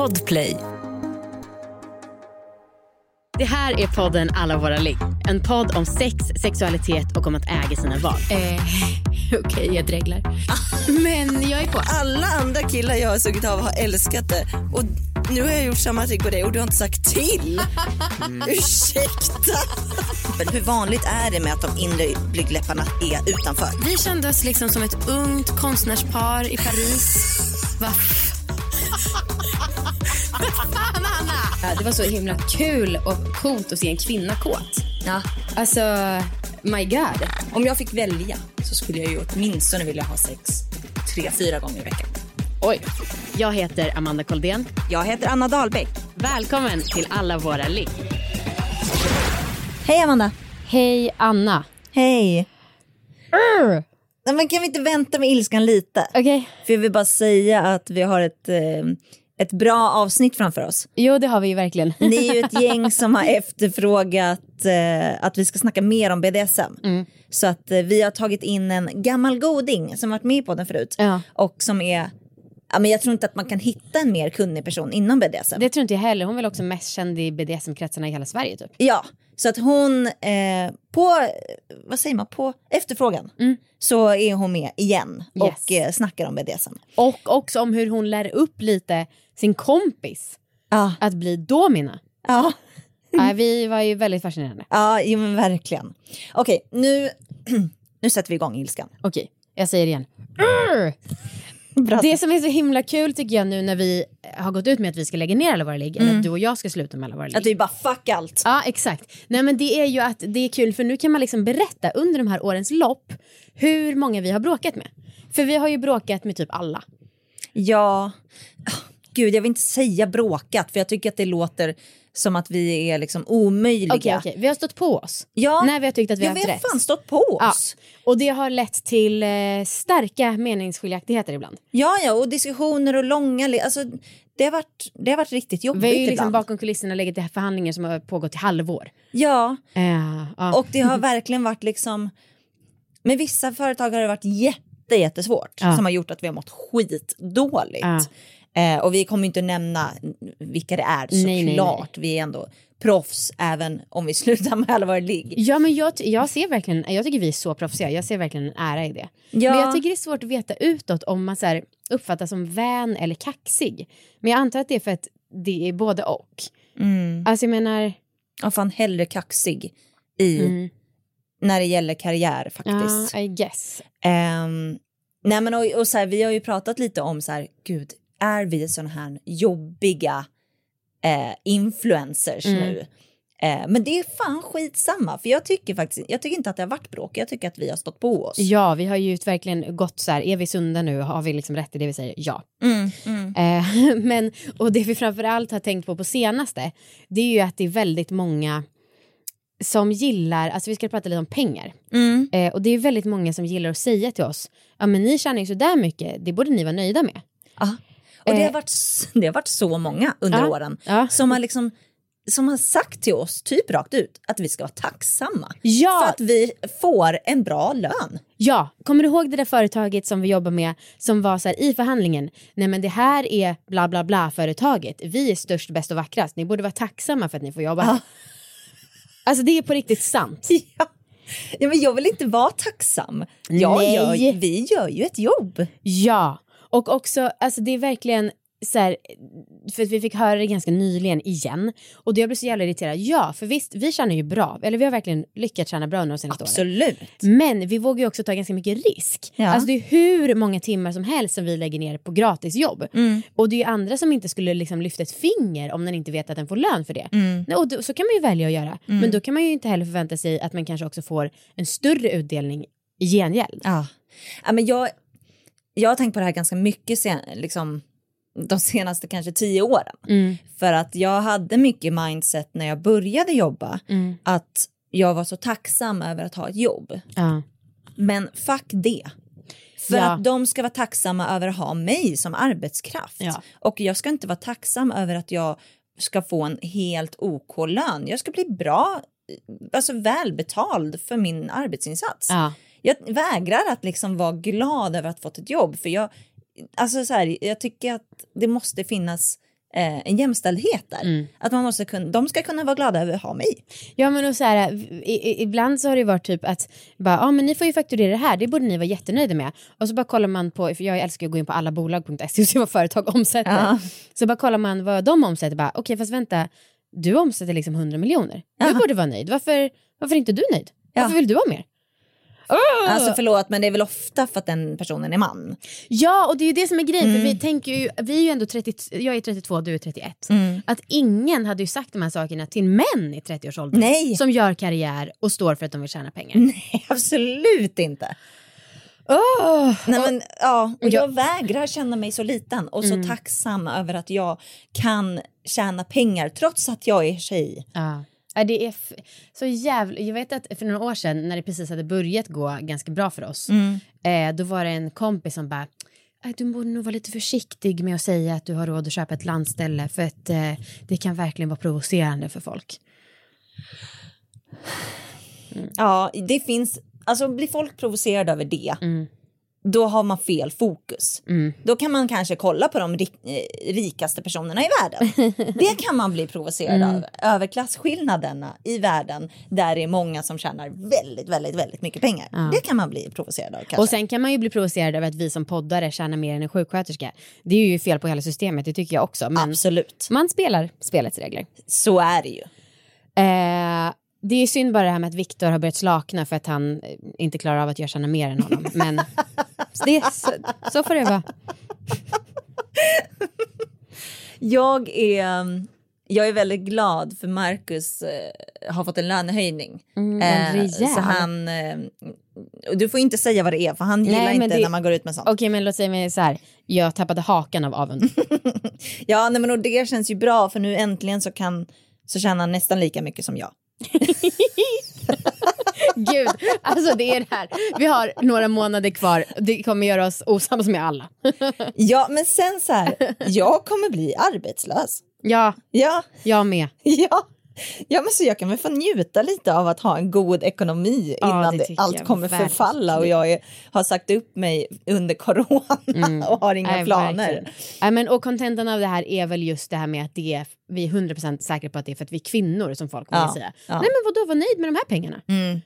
Podplay. Det här är podden Alla våra ligg. En podd om sex, sexualitet och om att äga sina val. Eh, Okej, jag dreglar. Men jag är på. Alla andra killar jag har sugit av har älskat det. Och nu har jag gjort samma trick på dig och du har inte sagt till. Ursäkta. Men hur vanligt är det med att de inre blygdläpparna är utanför? Vi kände oss liksom som ett ungt konstnärspar i Paris. Va? Fan, Anna! Det var så himla kul och coolt att se en kvinna kåt. Ja. Alltså, my god. Om jag fick välja så skulle jag ju åtminstone vilja ha sex tre, fyra gånger i veckan. Oj. Jag heter Amanda Koldén. Jag heter Anna Dahlbäck. Välkommen till Alla våra ligg. Hej Amanda. Hej Anna. Hej. Nej, men kan vi inte vänta med ilskan lite? Okej. För jag vill bara säga att vi har ett, eh, ett bra avsnitt framför oss. Jo, det har vi ju verkligen. Ni är ju ett gäng som har efterfrågat eh, att vi ska snacka mer om BDSM. Så att eh, vi har tagit in en gammal goding som varit med på den förut. Ja. Och som är, ja men jag tror inte att man kan hitta en mer kunnig person inom BDSM. Det tror inte jag heller. Hon är väl också mest känd i BDSM-kretsarna i hela Sverige typ. Ja, så att hon eh, på, vad säger man, på efterfrågan så är hon med igen och Mm. Yes. eh, snackar om BDSM. Och också om hur hon lär upp lite sin kompis Ja, att bli domina. ja, Nej, vi var ju väldigt fascinerande. ja, jo, men verkligen. Okej, nu, nu sätter vi igång ilskan. Okej, jag säger det igen. Bra. Det som är så himla kul tycker jag nu när vi har gått ut med att vi ska lägga ner alla våra ligg, eller att du och jag ska sluta med alla våra ligg. Att vi bara fuck allt. Ja, exakt. Nej, men det är ju att det är kul för nu kan man liksom berätta under de här årens lopp hur många vi har bråkat med. För vi har ju bråkat med typ alla. Ja, Ah, gud jag vill inte säga bråkat för jag tycker att det låter som att vi är liksom omöjliga. Okej, okej. Vi har stått på oss. Ja, När vi har tyckt att vi ja, har vi haft har rätt. fan stått på Ja. oss. Och det har lett till eh, starka meningsskiljaktigheter ibland. Ja, ja, och diskussioner och långa, alltså det har varit, det har varit riktigt jobbigt Vi har ju liksom ibland. bakom kulisserna legat i förhandlingar som har pågått i halvår. Ja, Eh, ja. och det har verkligen varit liksom, med vissa företag har det varit jätte, jättesvårt Ja. som har gjort att vi har mått skitdåligt. Ja. Eh, och vi kommer inte nämna vilka det är såklart. Vi är ändå proffs även om vi slutar med ligg. Ja men jag, jag ser verkligen, jag tycker vi är så proffsiga, jag ser verkligen en ära i det. Ja. Men jag tycker det är svårt att veta utåt om man så här, uppfattas som vän eller kaxig. Men jag antar att det är för att det är både och. Mm. Alltså jag menar, Ja, fan hellre kaxig i, Mm. när det gäller karriär faktiskt. ja I guess. Ehm, nej men och, och så här, vi har ju pratat lite om så här, gud, är vi sådana här jobbiga eh, influencers Mm. nu? Eh, men det är fan skitsamma, för jag tycker faktiskt, jag tycker inte att det har varit bråk, jag tycker att vi har stått på oss. Ja vi har ju verkligen gått så här, är vi sunda nu, har vi liksom rätt i det vi säger? Ja. Mm, mm. Eh, men, och det vi framförallt har tänkt på på senaste, det är ju att det är väldigt många som gillar, alltså vi ska prata lite om pengar. Mm. Eh, och det är väldigt många som gillar att säga till oss, ja men ni tjänar ju så där mycket, det borde ni vara nöjda med. Ja. Och det har, Eh. varit, det har varit så många under Ja, åren ja. som har liksom som har sagt till oss, typ rakt ut, att vi ska vara tacksamma Ja. för att vi får en bra lön. Ja, kommer du ihåg det där företaget som vi jobbar med som var så här i förhandlingen, nej men det här är bla bla bla företaget, vi är störst, bäst och vackrast, ni borde vara tacksamma för att ni får jobba här. Alltså det är på riktigt sant. Ja. ja, men jag vill inte vara tacksam. Jag Nej. gör, vi gör ju ett jobb. Ja, och också, alltså det är verkligen så här, för vi fick höra det ganska nyligen igen och jag blev så jävla irriterad. Ja, för visst, vi tjänar ju bra, eller vi har verkligen lyckats tjäna bra under de senaste åren. Absolut. Men vi vågar ju också ta ganska mycket risk. Ja. Alltså det är hur många timmar som helst som vi lägger ner på gratisjobb. Mm. Och det är ju andra som inte skulle liksom lyfta ett finger om den inte vet att den får lön för det. Mm. Nej, Och då, så kan man ju välja att göra. Men då kan man ju inte heller förvänta sig att man kanske också får en större utdelning i gengäld. Ja. Ja, men jag, jag har tänkt på det här ganska mycket sen, liksom, de senaste kanske tio åren. Mm. För att jag hade mycket mindset när jag började jobba Mm. att jag var så tacksam över att ha ett jobb. Ja. Men fuck det. För Ja. att de ska vara tacksamma över att ha mig som arbetskraft. Ja. Och jag ska inte vara tacksam över att jag ska få en helt OK lön. Jag ska bli bra, alltså välbetald för min arbetsinsats. Ja. Jag vägrar att liksom vara glad över att ha fått ett jobb. För jag, alltså så här, jag tycker att det måste finnas eh, en jämställdhet där. Mm. Att man måste kunna, de ska kunna vara glada över att ha mig. Ja men och så här, i, i, ibland så har det varit typ att bara, ja men ni får ju fakturera det här, det borde ni vara jättenöjda med. Och så bara kollar man på, för jag älskar att gå in på allabolag.se och se vad företag omsätter. Ja. Så bara kollar man vad de omsätter, bara okej fast vänta, du omsätter liksom 100 miljoner. Du Ja. borde vara nöjd, varför, varför är inte du nöjd? Ja. Varför vill du ha mer? Åh! Alltså förlåt men det är väl ofta för att den personen är man. Ja, och det är ju det som är grejen. För Mm. vi tänker ju, vi är ju ändå 30, jag är 32, du är 31. Mm. Att ingen hade ju sagt de här sakerna till män i 30-årsåldern. Nej. Som gör karriär och står för att de vill tjäna pengar. Nej absolut inte. Åh! Nej, men, ja, och Ja. jag vägrar känna mig så liten och så tacksam över att jag kan tjäna pengar trots att jag är tjej. Ja. Det är så jävla... Jag vet att för några år sedan när det precis hade börjat gå ganska bra för oss. Eh, då var det en kompis som bara "Äh, du borde nog vara lite försiktig med att säga att du har råd att köpa ett landställe för att eh, det kan verkligen vara provocerande för folk. Ja, det finns, alltså blir folk provocerade över det, då har man fel fokus. Då kan man kanske kolla på de eh, rikaste personerna i världen. det kan man bli provocerad över. Över klasskillnaderna i världen där det är många som tjänar väldigt, väldigt, väldigt mycket pengar. Det kan man bli provocerad av kanske. Och sen kan man ju bli provocerad över att vi som poddare tjänar mer än en sjuksköterska. Det är ju fel på hela systemet, det tycker jag också. Men Absolut, man spelar spelets regler. så är det ju. Eh, det är synd bara det här med att Viktor har börjat slakna för att han eh, inte klarar av att jag tjänar mer än honom. Men det, så, så får det vara. Jag är, jag är väldigt glad för Marcus eh, har fått en lönehöjning. Mm, en Eh, så han, eh, du får inte säga vad det är för han gillar Nej, men inte det- när man går ut med sånt. Okej, men låt säga mig så här. Jag tappade hakan av avund. Ja, nej, men och det känns ju bra för nu äntligen så kan så tjänar han nästan lika mycket som jag. Gud, alltså det är det här. Vi har några månader kvar. Det kommer göra oss osams med alla. Ja, men sen så här, jag kommer bli arbetslös. Ja, Ja, jag med. ja. Ja, men så jag kan väl få njuta lite av att ha en god ekonomi Ja, innan det det allt kommer verkligen. förfalla och jag är, har sagt upp mig under corona och har inga Mm. Nej, planer. verkligen. Men, och kontentan av det här är väl just det här med att det är, vi är 100% säkra på att det är för att vi är kvinnor som folk kommer Ja, säga. ja. Nej men vadå, var nöjd med de här pengarna. Mm.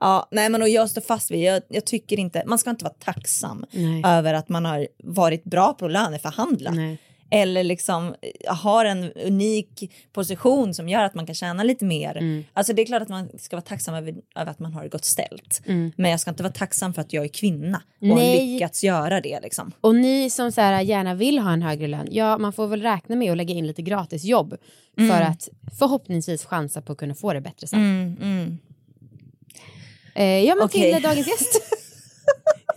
Ja, nej men och jag står fast vid, jag, jag tycker inte, man ska inte vara tacksam Nej. över att man har varit bra på att löneförhandla. Nej. Eller liksom eh, har en unik position som gör att man kan tjäna lite mer. Mm. Alltså det är klart att man ska vara tacksam över, över att man har det gott ställt. Men jag ska inte vara tacksam för att jag är kvinna och har Nej. lyckats göra det liksom. Och ni som så här, gärna vill ha en högre lön, ja man får väl räkna med att lägga in lite gratisjobb för att förhoppningsvis chansa på att kunna få det bättre sen. Eh, ja men Okej. till dagens gäst.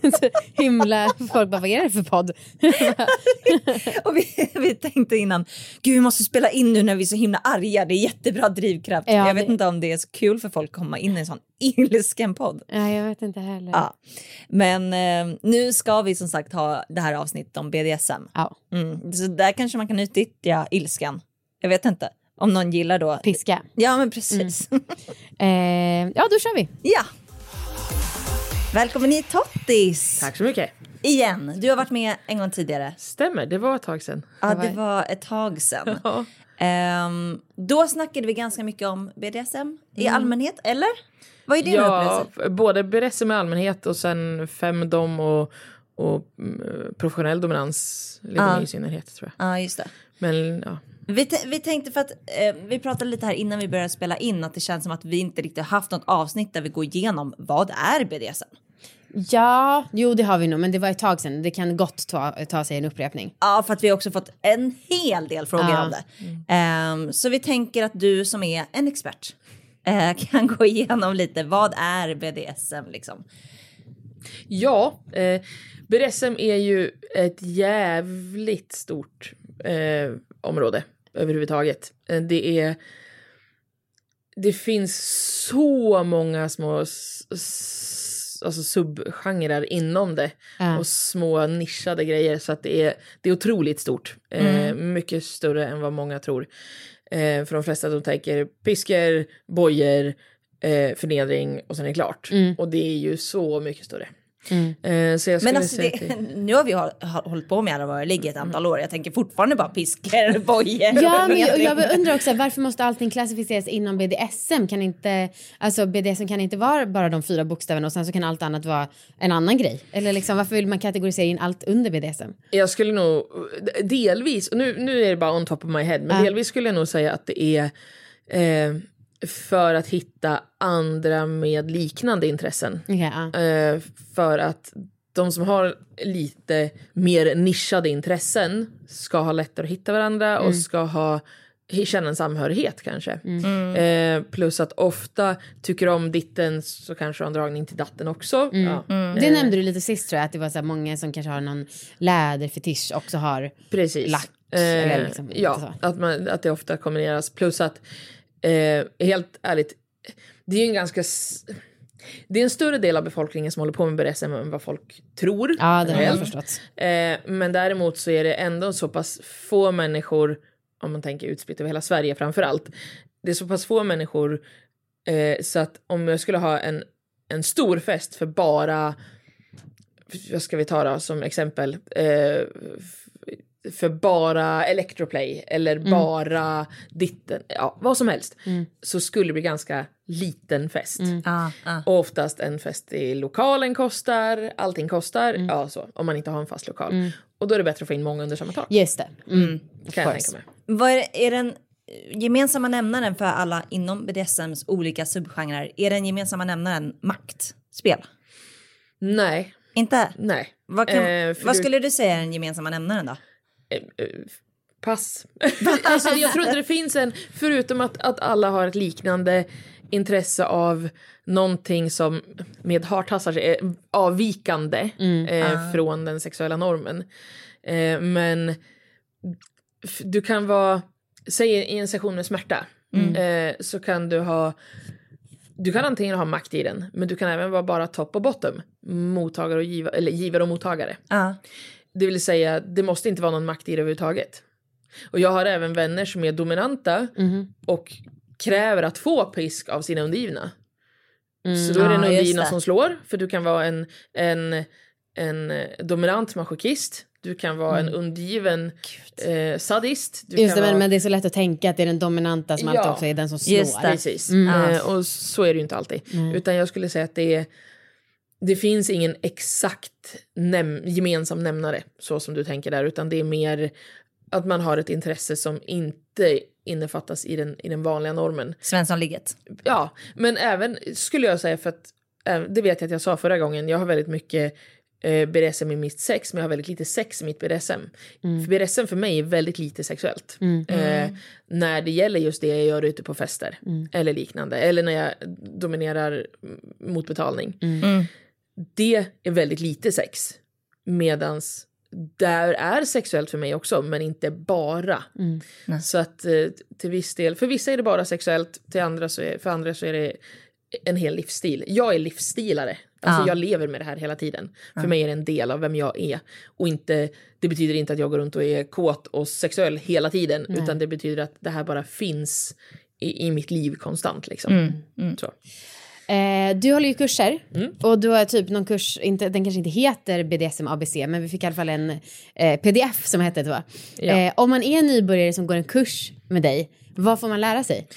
Så himla, folk bara vad är det för podd? Och vi, vi tänkte innan, gud vi måste spela in nu när vi är så himla arga, det är jättebra drivkraft. Ja, jag vet det- inte om det är så kul för folk att komma in i en sån ilsken podd. ja, jag vet inte heller. Ja. Men eh, nu ska vi som sagt ha det här avsnittet om BDSM. Ja. Mm. Så där kanske man kan utnyttja ilskan. Jag vet inte. Om någon gillar då. Piska. Ja men precis. Eh, ja då kör vi. ja. Välkommen hit Tottis. Tack så mycket. Igen. Du har varit med en gång tidigare. Stämmer, det var ett tag sedan. Ja det var ett tag sedan. Ja. Ehm, då snackade vi ganska mycket om BDSM i allmänhet, eller? Vad är din Ja, upplevelse? både BDSM i allmänhet och sen femdom och, och mm, professionell dominans lite Ja. i synnerhet tror jag. Ja, just det. Men ja, Vi, vi tänkte för att eh, vi pratade lite här innan vi började spela in att det känns som att vi inte riktigt har haft något avsnitt där vi går igenom vad är BDSM? Ja, jo det har vi nog men det var ett tag sedan. Det kan gott ta, ta sig en upprepning. Ja, för att vi har också fått en hel del frågor Ja. om det. Ehm, så vi tänker att du som är en expert eh, kan gå igenom lite vad är BDSM liksom? ja eh, BDSM är ju ett jävligt stort eh, område överhuvudtaget. Eh, det är det finns så många små alltså subgenrer inom det Ja. och små nischade grejer så att det är, det är otroligt stort. Eh, mycket större än vad många tror. Eh, för de flesta de tänker piskor, bojor, eh, förnedring och sen är det klart. Och det är ju så mycket större. Eh, så jag skulle Men alltså, det, nu har vi håll- hållit på med alla våra ligg ett antal år. Jag tänker fortfarande bara piskor, bojor. Ja, men jag, jag undrar också varför måste allting klassificeras inom BDSM? Kan inte, alltså BDSM kan inte vara bara de fyra bokstäverna och sen så kan allt annat vara en annan grej? Eller liksom varför vill man kategorisera in allt under BDSM? jag skulle nog delvis, och nu, nu är det bara on top of my head, men Ja. delvis skulle jag nog säga att det är eh, för att hitta andra med liknande intressen. Eh, för att de som har lite mer nischade intressen ska ha lättare att hitta varandra och ska ha känna en samhörighet kanske. Eh, plus att ofta tycker om ditten så kanske har en dragning till datten också. Ja, Det nämnde du lite sist tror jag, att det var så här många som kanske har någon läderfetisch också har. precis. lack, Eh, liksom ja, att, man, att det ofta kombineras. Plus att, eh, helt ärligt, det är ju en ganska... Det är en större del av befolkningen som håller på med BDSM än vad folk tror. Ja, det har jag generellt. förstått. Eh, men däremot så är det ändå så pass få människor, om man tänker utspritt över hela Sverige framför allt. Det är så pass få människor eh, så att om jag skulle ha en, en stor fest för bara, vad ska vi ta då som exempel, eh, för bara Electroplay eller bara ditten, ja vad som helst. Så skulle det bli ganska liten fest. Ja, ja. Och oftast en fest i lokalen kostar, allting kostar, ja så, om man inte har en fast lokal. Och då är det bättre att få in många under samma tak. Just det. Mm. kan jag tänka mig. Vad är, är den gemensamma nämnaren för alla inom BDSMs olika subgenrer? Är den gemensamma nämnaren maktspel? Nej, Inte? nej. Vad, kan, Eh, vad du- skulle du säga är den gemensamma nämnaren då? Eh, Pass. alltså, jag tror inte det finns en, förutom att, att alla har ett liknande intresse av någonting som med hartassar är avvikande eh, från den sexuella normen. Eh, men du kan vara, säg i en session med smärta, eh, så kan du ha du kan antingen ha makt i den, men du kan även vara bara top och bottom. Mottagare och giva, eller givare och mottagare. Ja. Det vill säga, det måste inte vara någon makt i det överhuvudtaget. Och jag har även vänner som är dominanta och kräver att få pisk av sina undergivna. Så då är det en undergivna det. som slår, för du kan vara en, en, en eh, dominant masochist. Du kan vara en undergiven eh, sadist. Du Just det, vara... men det är så lätt att tänka att det är den dominanta som alltid Ja. också är den som slår. Precis. Mm. Eh, och så är det ju inte alltid. Utan jag skulle säga att det är det finns ingen exakt näm- gemensam nämnare så som du tänker där utan det är mer att man har ett intresse som inte innefattas i den, i den vanliga normen. Svenssonligget. Ja, men även skulle jag säga för att eh, det vet jag att jag sa förra gången. Jag har väldigt mycket eh, BDSM i mitt sex, men jag har väldigt lite sex i mitt BDSM. För BDSM för mig är väldigt lite sexuellt. Eh, när det gäller just det jag gör ute på fester eller liknande. Eller när jag dominerar mm, mot betalning. Det är väldigt lite sex. Medans där är sexuellt för mig också, men inte bara. Så att eh, till viss del, för vissa är det bara sexuellt, till andra så är, för andra så är det en hel livsstil. Jag är livsstilare. Alltså Ja. jag lever med det här hela tiden. För mig är det en del av vem jag är. Och inte, det betyder inte att jag går runt och är kåt och sexuell hela tiden. Utan det betyder att det här bara finns i, i mitt liv konstant. Liksom. Så. Eh, du håller ju kurser Mm. och du har typ någon kurs, inte, den kanske inte heter BDSM ABC men vi fick i alla fall en eh, pdf som hette det va? Ja. Eh, om man är nybörjare som går en kurs med dig, vad får man lära sig?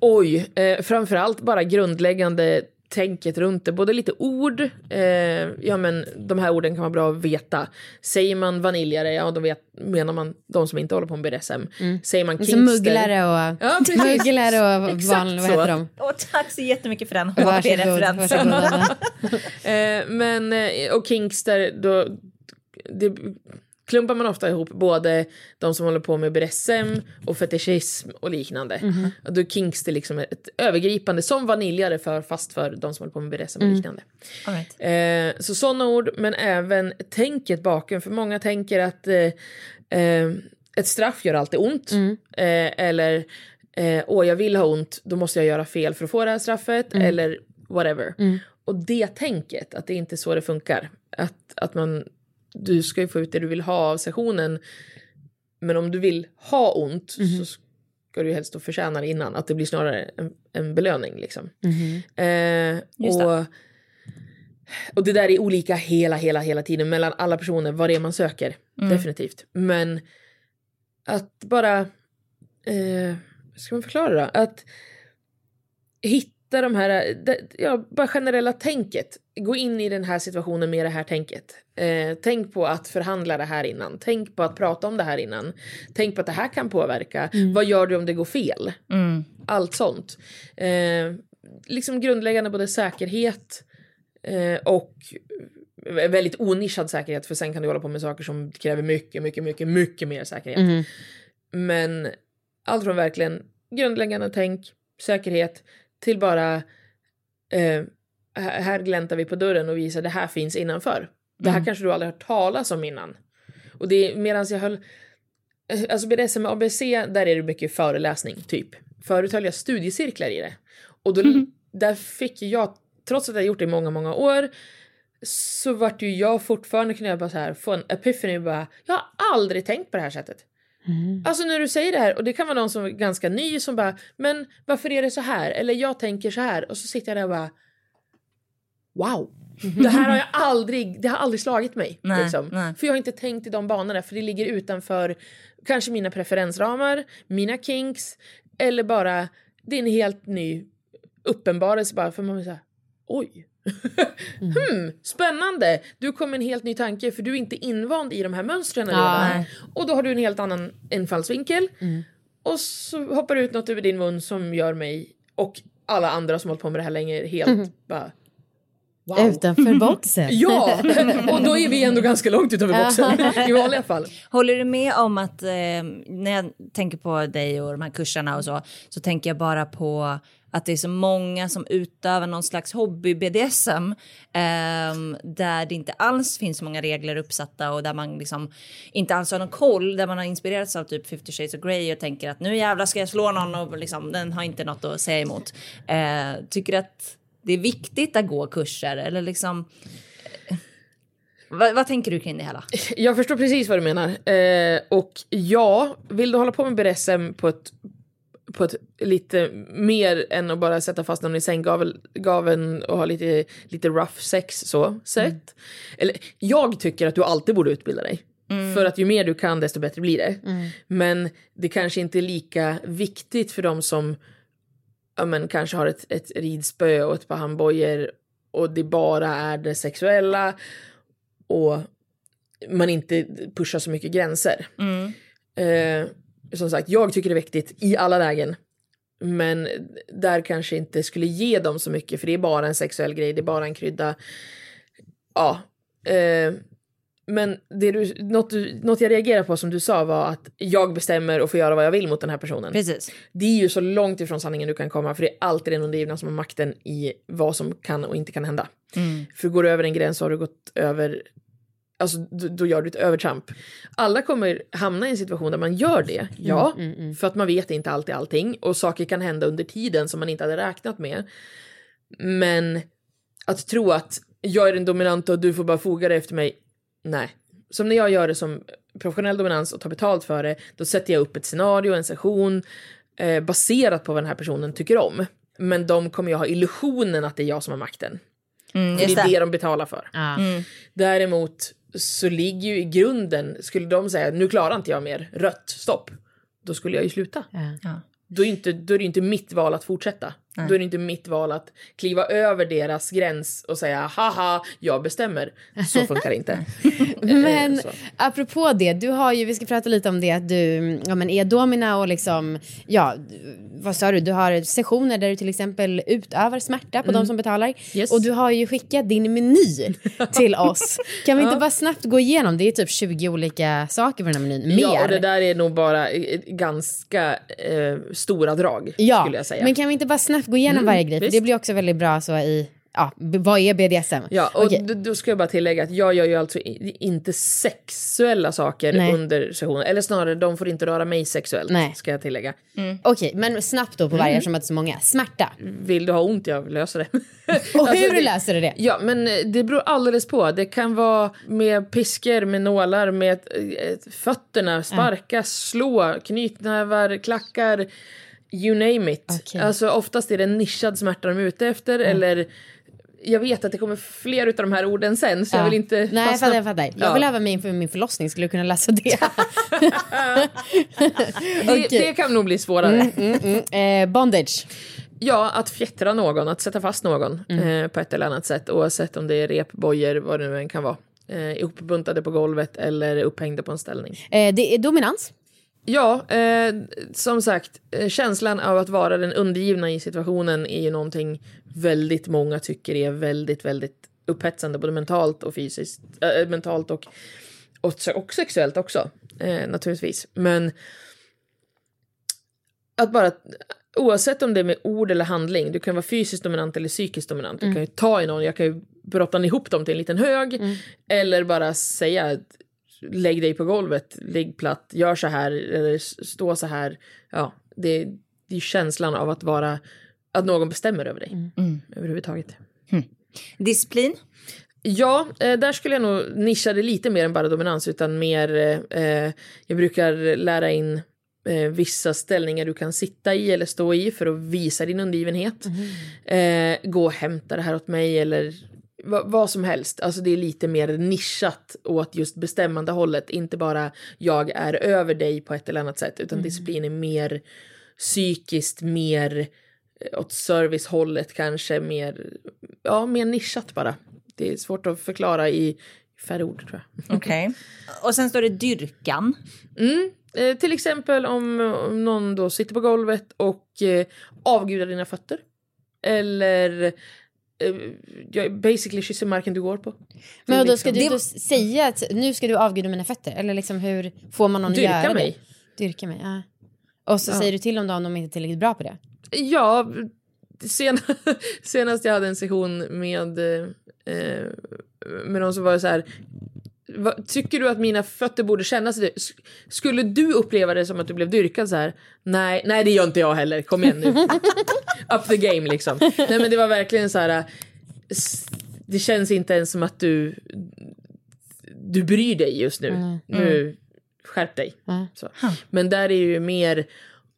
Oj, eh, framförallt bara grundläggande tänket runt det. Både lite ord, eh, ja men de här orden kan vara bra att veta. Säger man vaniljare, ja då vet, menar man de som inte håller på med BDSM. Säger man Som kinkster. mugglare och, Ja, mugglare och van, vad så. heter de? Och tack så jättemycket för den varsågod. Eh, men, eh, och kinkster, då det, klumpar man ofta ihop både de som håller på med BDSM och fetischism och liknande. Och då är kinkster liksom ett övergripande, som vaniljare för fast för de som håller på med BDSM och liknande. All right. Eh, så sådana ord, men även tänket bakom. För många tänker att eh, eh, ett straff gör alltid ont. Eh, eller, eh, åh jag vill ha ont, då måste jag göra fel för att få det här straffet. Eller whatever. Och det tänket, att det inte är så det funkar. Att, att man, du ska ju få ut det du vill ha av sessionen. Men om du vill ha ont så ska du ju helst då förtjäna det innan. Att det blir snarare en, en belöning liksom. Eh, Just det. och Och det där är olika hela, hela, hela tiden mellan alla personer, vad det är man söker. Definitivt. Men att bara, eh, hur ska man förklara det? Att hitta de här, ja, bara generella tänket. Gå in i den här situationen med det här tänket. Eh, tänk på att förhandla det här innan. Tänk på att prata om det här innan. Tänk på att det här kan påverka. Vad gör du om det går fel? Allt sånt. Eh, liksom grundläggande både säkerhet eh, och väldigt onischad säkerhet för sen kan du hålla på med saker som kräver mycket, mycket, mycket, mycket mer säkerhet. Men allt från verkligen grundläggande tänk, säkerhet till bara eh, här gläntar vi på dörren och visar det här finns innanför. Det här kanske du aldrig hört talas om innan. Och det medan jag höll eh, Alltså BDSM med ABC, där är det mycket föreläsning, typ. Förut höll jag studiecirklar i det. Och då, där fick jag, trots att jag gjort det i många, många år, så vart ju jag fortfarande, kunde jag bara så här få en epiphany, bara, jag har aldrig tänkt på det här sättet. Alltså när du säger det här, och det kan vara någon som är ganska ny som bara, men varför är det så här? Eller jag tänker så här. Och så sitter jag där och bara, wow. Det här har jag aldrig, det har aldrig slagit mig. Nej, liksom. nej. För jag har inte tänkt i de banorna, för det ligger utanför kanske mina preferensramar, mina kinks, eller bara, det är en helt ny uppenbarelse bara för man vill säga, oj. hmm, spännande! Du kom med en helt ny tanke för du är inte invand i de här mönstren redan. nej. Och då har du en helt annan infallsvinkel. Och så hoppar det ut något över din mun som gör mig och alla andra som hållit på med det här länge helt bara wow. Utanför boxen. Ja, och då är vi ändå ganska långt utanför boxen i vanliga fall. Håller du med om att eh, när jag tänker på dig och de här kurserna och så, så tänker jag bara på att det är så många som utövar någon slags hobby-BDSM eh, där det inte alls finns så många regler uppsatta och där man liksom inte alls har någon koll, där man har inspirerats av typ 50 shades of Grey och tänker att nu jävlar ska jag slå någon och liksom, den har inte något att säga emot. Eh, tycker du att det är viktigt att gå kurser eller liksom eh, vad, vad tänker du kring det hela? Jag förstår precis vad du menar. Eh, och ja, vill du hålla på med BDSM på ett, på ett lite mer än att bara sätta fast någon i sänggaveln och ha lite, lite rough sex så sätt. Eller jag tycker att du alltid borde utbilda dig. För att ju mer du kan desto bättre blir det. Men det kanske inte är lika viktigt för dem som ja, men, kanske har ett, ett ridspö och ett par handbojor och det bara är det sexuella och man inte pushar så mycket gränser. Eh, som sagt, jag tycker det är viktigt i alla lägen. Men där kanske inte skulle ge dem så mycket för det är bara en sexuell grej, det är bara en krydda. Ja. Eh, men det du, något, du, något jag reagerar på som du sa var att jag bestämmer och får göra vad jag vill mot den här personen. Precis. Det är ju så långt ifrån sanningen du kan komma för det är alltid den undergivna som har makten i vad som kan och inte kan hända. För går du över en gräns så har du gått över Alltså då, då gör du ett övertramp. Alla kommer hamna i en situation där man gör det, ja. För att man vet inte alltid allting och saker kan hända under tiden som man inte hade räknat med. Men att tro att jag är den dominanta och du får bara foga dig efter mig, nej. Som när jag gör det som professionell dominans och tar betalt för det, då sätter jag upp ett scenario, en session eh, baserat på vad den här personen tycker om. Men de kommer ju ha illusionen att det är jag som har makten. Mm, det är det. det de betalar för. Ja. Däremot så ligger ju i grunden, skulle de säga nu klarar inte jag mer, rött, stopp. Då skulle jag ju sluta. Ja. Då är, inte, då är det inte mitt val att fortsätta. Då är det inte mitt val att kliva över deras gräns och säga haha, jag bestämmer. Så funkar det inte. Men Eh, så. apropå det, du har ju, vi ska prata lite om det, att du ja, men är domina och liksom, ja, vad sa du, du har sessioner där du till exempel utövar smärta på de som betalar. Mm. Yes. Och du har ju skickat din meny till oss. Kan vi inte bara snabbt gå igenom, det är typ 20 olika saker på den här menyn, mer. Ja, och det där är nog bara eh, ganska eh, stora drag, Ja, skulle jag säga. men kan vi inte bara snabbt gå igenom varje grej? För det blir också väldigt bra så i, ja, vad är BDSM? Ja, och Okej. då, då ska jag bara tillägga att jag gör ju alltså inte sexuella saker Nej. under sessionen. Eller snarare, de får inte röra mig sexuellt, Nej. ska jag tillägga. Okej, men snabbt då på Mm. varje eftersom att det är så många. Smärta. Vill du ha ont, jag löser det. Och Alltså, hur det- löser du det? Ja, men eh, det beror alldeles på. Det kan vara med piskor, med nålar, med fötterna, sparka, slå, knytnävar, klackar, you name it. Okej. Alltså oftast är det en nischad smärta de är ute efter eller jag vet att det kommer fler av de här orden sen så jag vill inte Nej, jag fastna- jag fattar. Jag Ja. vill öva mig inför min förlossning. Skulle du kunna läsa det? det, det kan nog bli svårare. eh, bondage. Ja, att fjättra någon, att sätta fast någon eh, på ett eller annat sätt oavsett om det är rep, bojor, vad det nu än kan vara. Eh, ihopbuntade på golvet eller upphängda på en ställning. Eh, det är dominans. Ja, eh, som sagt, eh, känslan av att vara den undergivna i situationen är ju någonting väldigt många tycker är väldigt, väldigt upphetsande, både mentalt och fysiskt, äh, mentalt och, och, och sexuellt också, eh, naturligtvis. Men att bara, oavsett om det är med ord eller handling, du kan vara fysiskt dominant eller psykiskt dominant, du kan ju ta i någon, jag kan ju brotta ihop dem till en liten hög, eller bara säga lägg dig på golvet, ligg platt, gör så här eller stå så här. Ja, det, det är känslan av att vara, att någon bestämmer över dig överhuvudtaget. Disciplin? Ja, eh, där skulle jag nog nischa det lite mer än bara dominans utan mer, eh, eh, jag brukar lära in eh, vissa ställningar du kan sitta i eller stå i för att visa din undergivenhet. Eh, gå och hämta det här åt mig eller vad som helst. Alltså det är lite mer nischat åt just bestämmande hållet. Inte bara jag är över dig på ett eller annat sätt utan disciplin är mer psykiskt, mer eh, åt servicehållet kanske, mer, ja, mer nischat bara. Det är svårt att förklara i färre ord tror jag. Okej. Och sen står det dyrkan. Mm. Eh, till exempel om, om någon då sitter på golvet och eh, avgudar dina fötter. Eller basically kysser marken du går på. Men då ska liksom- du då säga att nu ska du avguda mina fötter? Eller liksom hur får man någon att Dyrka göra mig. det? Dyrka mig. Ja. Och så Ja. säger du till då om de inte är tillräckligt bra på det. Ja, sen, senast jag hade en session med, eh, med någon som var så här. "Va- Tycker du att mina fötter borde kännas Skulle du uppleva det som att du blev dyrkad så här? Nej, nej det gör inte jag heller. Kom igen nu. Up the game liksom. Nej men det var verkligen så här. s- Det känns inte ens som att du du bryr dig just nu. Nu skärp dig. Så. Men där är ju mer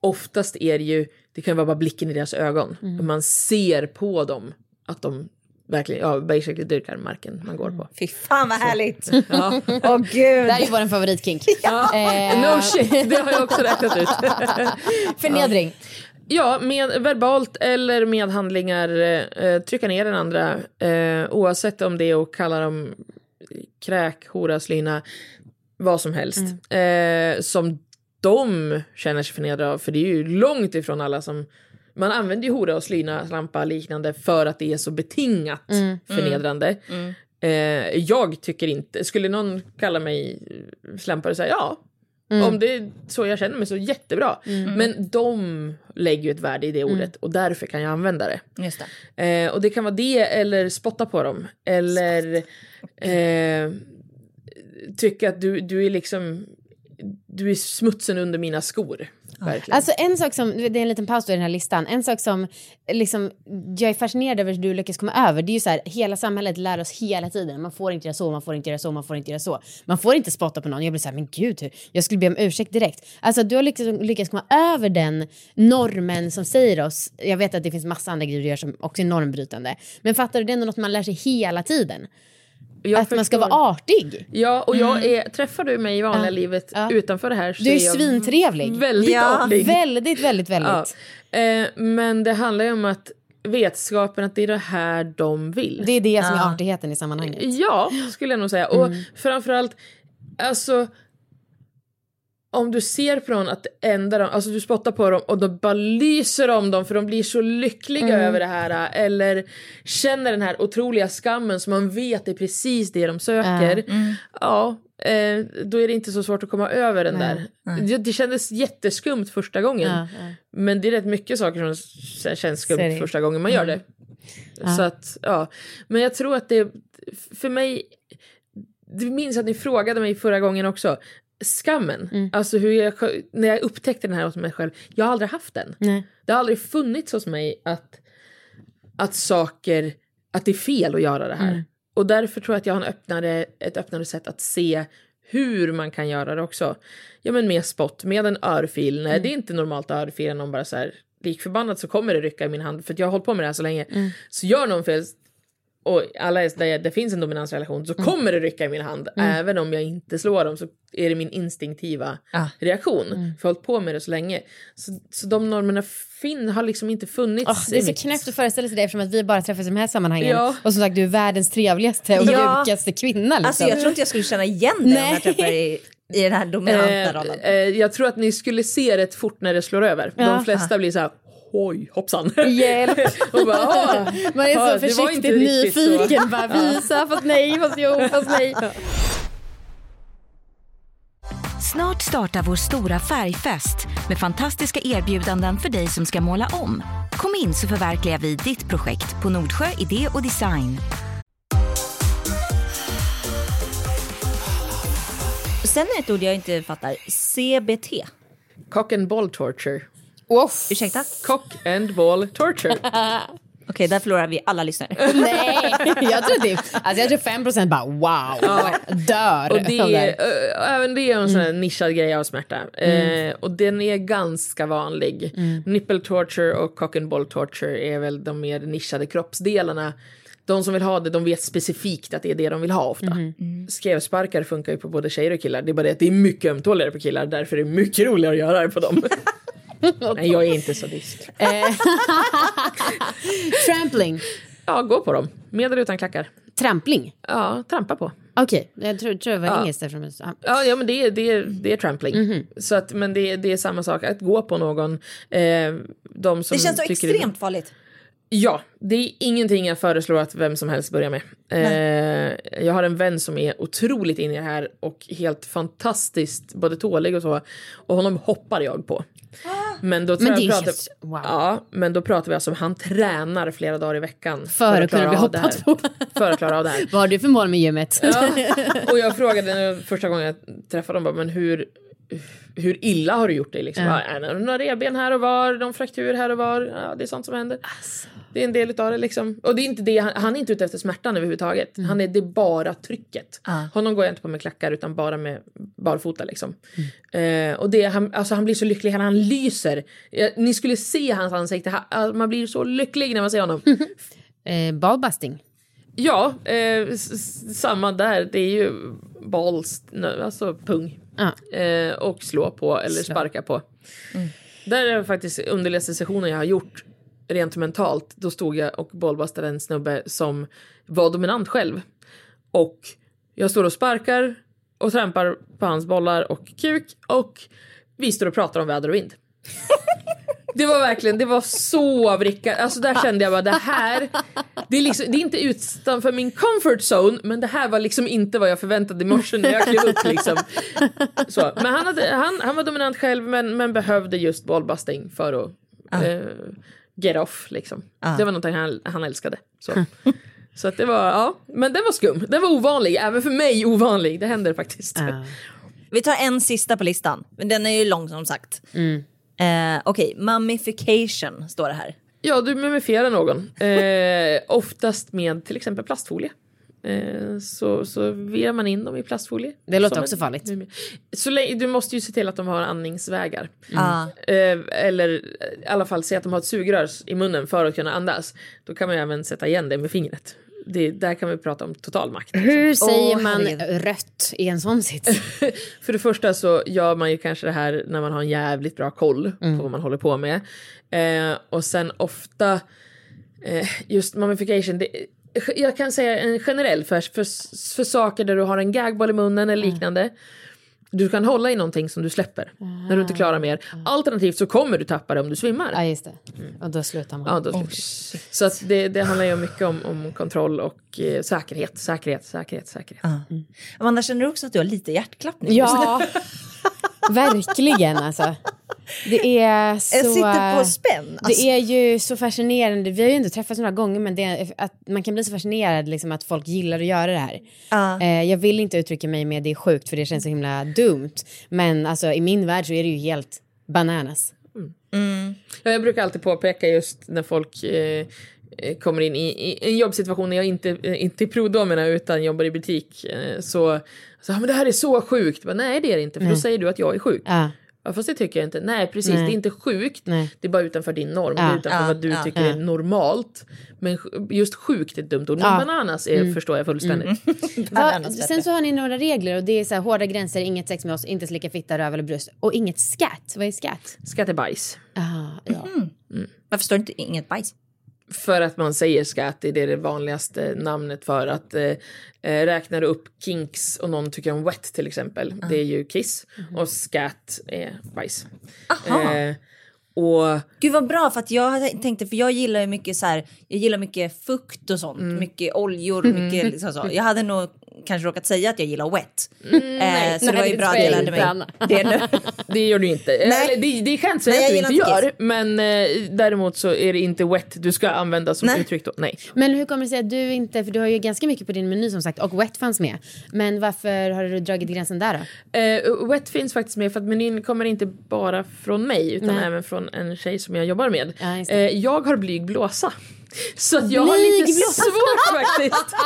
oftast är det ju det kan vara bara blicken i deras ögon. Man ser på dem att de verkligen ja, basically dyrkar marken man går på. Fy fan vad härligt. Ja. Åh gud. Det här är ju vår favoritkink. Ja. Eh, No shit, det har jag också räknat ut. Förnedring. Ja, med verbalt eller med handlingar eh, trycka ner den andra eh, oavsett om det är att kalla dem kräk, hora, slyna, vad som helst. Eh, som de känner sig förnedrade av, för det är ju långt ifrån alla som man använder ju hora och slyna, slampa liknande för att det är så betingat förnedrande. Eh, jag tycker inte, skulle någon kalla mig slampare så här, ja, om det är så jag känner mig så jättebra. Men de lägger ju ett värde i det ordet och därför kan jag använda det. Det. Eh, och det kan vara det eller spotta på dem. Eller eh, tycka att du, du är liksom du är smutsen under mina skor. Verkligen. Alltså en sak som, det är en liten paus då i den här listan, en sak som liksom, jag är fascinerad över att du lyckas komma över, det är ju så här, hela samhället lär oss hela tiden, man får inte göra så, man får inte göra så, man får inte göra så. Man får inte spotta på någon, jag blir så här, men gud, hur- jag skulle be om ursäkt direkt. Alltså du har liksom lyckats komma över den normen som säger oss, jag vet att det finns massa andra grejer du gör som också är normbrytande, men fattar du, det är ändå något man lär sig hela tiden. Jag att man ska vara artig. Ja, och jag är, träffar du mig i vanliga livet Ja. utanför det här så Du är jag svintrevlig. Väldigt Ja, artig. Väldigt, väldigt, väldigt. Ja. Eh, men det handlar ju om att vetskapen att det är det här de vill. Det är det som är artigheten i sammanhanget. Ja, skulle jag nog säga. Och framförallt, alltså om du ser på någon att det enda de, alltså du spottar på dem och då bara lyser om dem för de blir så lyckliga över det här eller känner den här otroliga skammen som man vet är precis det de söker. Ja, eh, då är det inte så svårt att komma över den där. Det, det kändes jätteskumt första gången. Ja, ja. Men det är rätt mycket saker som känns skumt Ser det. första gången man gör det. Så att, ja. Men jag tror att det, för mig, du minns att ni frågade mig förra gången också, skammen, Mm. alltså hur jag, när jag upptäckte den här hos mig själv, jag har aldrig haft den. Nej. Det har aldrig funnits hos mig att, att saker, att det är fel att göra det här. Mm. Och därför tror jag att jag har en öppnare, ett öppnare sätt att se hur man kan göra det också. Ja men med spott, med en örfil. Mm. Nej det är inte normalt att örfila någon bara så här likförbannat så kommer det rycka i min hand för jag har hållit på med det här så länge. Mm. Så gör någon fel och alla är, där det finns en dominansrelation så kommer det rycka i min hand. Även om jag inte slår dem så är det min instinktiva Ja. reaktion. För jag har hållit på med det så länge. Så, så de normerna fin, har liksom inte funnits. Åh, det är så mitt- knäppt att föreställa sig det eftersom att vi bara träffas i de här sammanhangen. Ja. Och som sagt du är världens trevligaste och Ja. mjukaste kvinna. Liksom. Alltså jag tror inte jag skulle känna igen dig om jag träffade dig i, i den här dominanta rollen. Eh, eh, jag tror att ni skulle se rätt fort när det slår över. Ja. De flesta blir så här, oj hoppsan. Hjälp! och bara, "Ah, Man är så försiktigt riktigt så." nyfiken. Bara visa, fast nej, fast jo, fast nej. Snart startar vår stora färgfest med fantastiska erbjudanden för dig som ska måla om. Kom in så förverkligar vi ditt projekt på Nordsjö Idé och Design. Sen är ett ord jag inte fattar. CBT. Cock and ball torture. Off. Ursäkta? Cock and ball torture. Okej, där förlorar vi alla lyssnare. Nej, jag tror typ, alltså jag tror 5% bara wow, dör. Och det är, ö, även det är en sån här nischad grej av smärta. Eh, och den är ganska vanlig. Nipple torture och cock and ball torture är väl de mer nischade kroppsdelarna. De som vill ha det, de vet specifikt att det är det de vill ha ofta. Skrevsparkar funkar ju på både tjejer och killar. Det är bara det att det är mycket ömtåligare på killar. Därför är det mycket roligare att göra det på dem. Nej, jag är inte sadist. Trampling, Ja, gå på dem. Med eller utan klackar. trampling. Ja, trampa på. Okej, jag tror, tror det var Ja. engelskt men så- ja. Ja, ja men det är, det är, det är trampling. Så att, men det, är- det är samma sak, att gå på någon. Eh, de som Det känns så extremt farligt. Ja, det är ingenting jag föreslår att vem som helst börjar med. Eh, jag har en vän som är otroligt inne i det här och helt fantastiskt både tålig och så. Och honom hoppar jag på. Men då, Men pratar, helt- wow. ja, men då pratar vi alltså om han tränar flera dagar i veckan. För att klara av det här. på. För att klara av det här. Vad har du för mål med gymmet? Ja. Och jag frågade första gången jag träffade bara, men hur, hur illa har du gjort dig? Liksom? Ja, några revben här och var, någon fraktur här och var. Ja, det är sånt som händer. Det är en del av det. Liksom. Och det är inte det, han, han är inte ute efter smärtan överhuvudtaget. Han är, det är bara trycket. Honom går jag inte på med klackar utan bara med barfota. Liksom. Eh, och det, han, alltså, han blir så lycklig, han, han lyser. Eh, ni skulle se hans ansikte, han, man blir så lycklig när man ser honom. Eh, ballbusting. Ja, eh, samma där. Det är ju balls, alltså pung. Ja. Eh, och slå på eller sparka på. Där är faktiskt underligaste sessionen jag har gjort rent mentalt. Då stod jag och bollbastade en snubbe som var dominant själv. Och jag står och sparkar och trampar på hans bollar och kuk och vi står och pratar om väder och vind. Det var verkligen, det var så vrickat. Alltså där kände jag bara det här, det är, liksom, det är inte utanför min comfort zone men det här var liksom inte vad jag förväntade i morse när jag klev upp liksom. Så, men han, hade, han, han var dominant själv men, men behövde just bollbusting för att eh, get off liksom. Det var någonting han, han älskade. Så. Så att det var, ja, men den var skum. Den var ovanlig, även för mig ovanlig. Det händer faktiskt. Vi tar en sista på listan, men den är ju lång som sagt. Eh, Okej, mummification står det här. Ja, du mumifierar någon. Eh, oftast med till exempel plastfolie. Eh, så, så vevar man in dem i plastfolie. Det låter Som också en- farligt. Så länge, du måste ju se till att de har andningsvägar. Ah. Eh, eller i alla fall se att de har ett sugrör i munnen för att kunna andas. Då kan man ju även sätta igen det med fingret. Det, där kan vi prata om total makt. Hur säger Åh, man herregud. rött i en sån sits? För det första så gör man ju kanske det här när man har en jävligt bra koll på vad man håller på med. Eh, och sen ofta, eh, just mummification, det, jag kan säga en generell för, för, för saker där du har en gagboll i munnen eller liknande. Du kan hålla i någonting som du släpper när du inte klarar mer. Alternativt så kommer du tappa det om du svimmar. ja, just det. Och då slutar man. Ja, då så att det, det handlar ju mycket om, om kontroll och eh, säkerhet, säkerhet, säkerhet, säkerhet. Amanda, känner du också att du har lite hjärtklappning? Ja, verkligen alltså. Det är så... Jag sitter på spänn. Alltså, Det är ju så fascinerande. Vi har ju inte träffats några gånger men det är att man kan bli så fascinerad liksom, att folk gillar att göra det här. Ja. Eh, jag vill inte uttrycka mig med det är sjukt för det känns så himla dumt. Men alltså, i min värld så är det ju helt bananas. Ja, jag brukar alltid påpeka just när folk eh, kommer in i, i en jobbsituation när jag inte, eh, inte är provdomerna utan jobbar i butik. Eh, så, så ah, men det här är så sjukt. Men, nej det är det inte för då säger du att jag är sjuk. Ja. Ja, fast det tycker jag inte. Nej precis, Nej. det är inte sjukt. Nej. Det är bara utanför din norm. Ja, det är utanför ja, vad du ja, tycker är normalt. Men just sjukt är ett dumt ord. Ja. Bananas är, förstår jag fullständigt. Va, Bananas sen så har ni några regler och det är så här, hårda gränser, inget sex med oss, inte slicka fitta, röv eller bröst och inget scat. Vad är scat? Skatt är bajs. Ah, ja. Varför står det inte inget bajs? För att man säger skatt, det är det vanligaste namnet för att eh, eh, räknar du upp kinks och någon tycker om wet till exempel, det är ju kiss och scat är bajs. Eh, och Gud vad bra för att jag tänkte för jag gillar ju mycket så här. Jag gillar mycket fukt och sånt, Mm. mycket oljor, mycket liksom så. Jag hade nog kanske råkat säga att jag gillar wet. Mm, eh, så det var ju bra att jag jag lärde inte, mig det nu. Det gör du inte. Eller, det, det kan jag säga Nej, att du jag inte inte gör. Men eh, däremot så är det inte wet du ska använda som Nej. uttryck då. Nej. Men hur kommer det sig att du inte, för du har ju ganska mycket på din meny som sagt och wet fanns med. Men varför har du dragit gränsen där då? Eh, wet finns faktiskt med för att menyn kommer inte bara från mig utan Nej. även från en tjej som jag jobbar med. Ja, eh, jag har blyg blåsa. Så att jag har lite svårt faktiskt.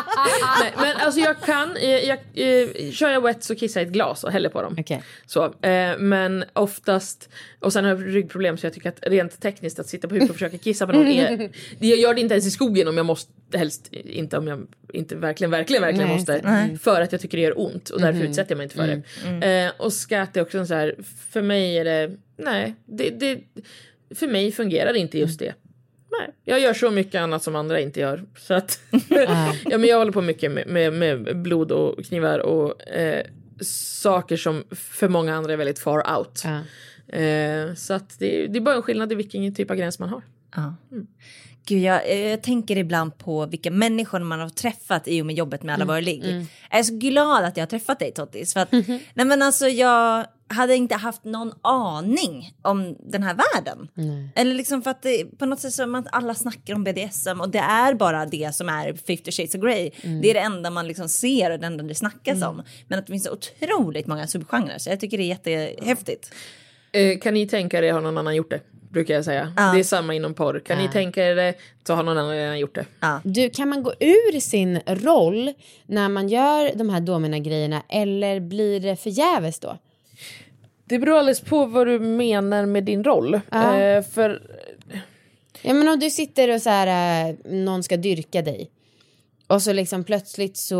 Nej, men alltså jag kan, eh, jag, eh, kör jag wet så kissar jag i ett glas och häller på dem. Okej. Så, eh, men oftast, och sen har jag ryggproblem så jag tycker att rent tekniskt att sitta på huk och försöka kissa på någon är, jag gör det inte ens i skogen om jag måste, helst inte om jag inte verkligen, verkligen, verkligen Nej, måste. För att jag tycker det gör ont och därför utsätter jag mig inte för det. Eh, och skatt är också så här, för mig är det, nej, det, det, för mig fungerar inte just det. Nej, jag gör så mycket annat som andra inte gör. Så att, ja, men jag håller på mycket med, med, med blod och knivar och eh, saker som för många andra är väldigt far out. Ja. Eh, så att det, det är bara en skillnad i vilken typ av gräns man har. Ja. Gud, jag, eh, jag tänker ibland på vilka människor man har träffat i och med jobbet med alla våra ligg. Jag är så glad att jag har träffat dig Tottis. För att, nej men alltså jag hade inte haft någon aning om den här världen. Eller liksom för att det, på något sätt så man alla snackar om BDSM och det är bara det som är 50 shades of Grey. Det är det enda man liksom ser och det enda det snackas om. Men att det finns otroligt många subgenrer så jag tycker det är jättehäftigt. Eh, kan ni tänka er har någon annan gjort det? Brukar jag säga. Ja. Det är samma inom porr. Kan ni tänka er det så har någon annan redan gjort det. Du, kan man gå ur sin roll när man gör de här domina-grejerna eller blir det förgäves då? Det beror alldeles på vad du menar med din roll. Eh, för Ja men om du sitter och så här, eh, någon ska dyrka dig. Och så liksom plötsligt så,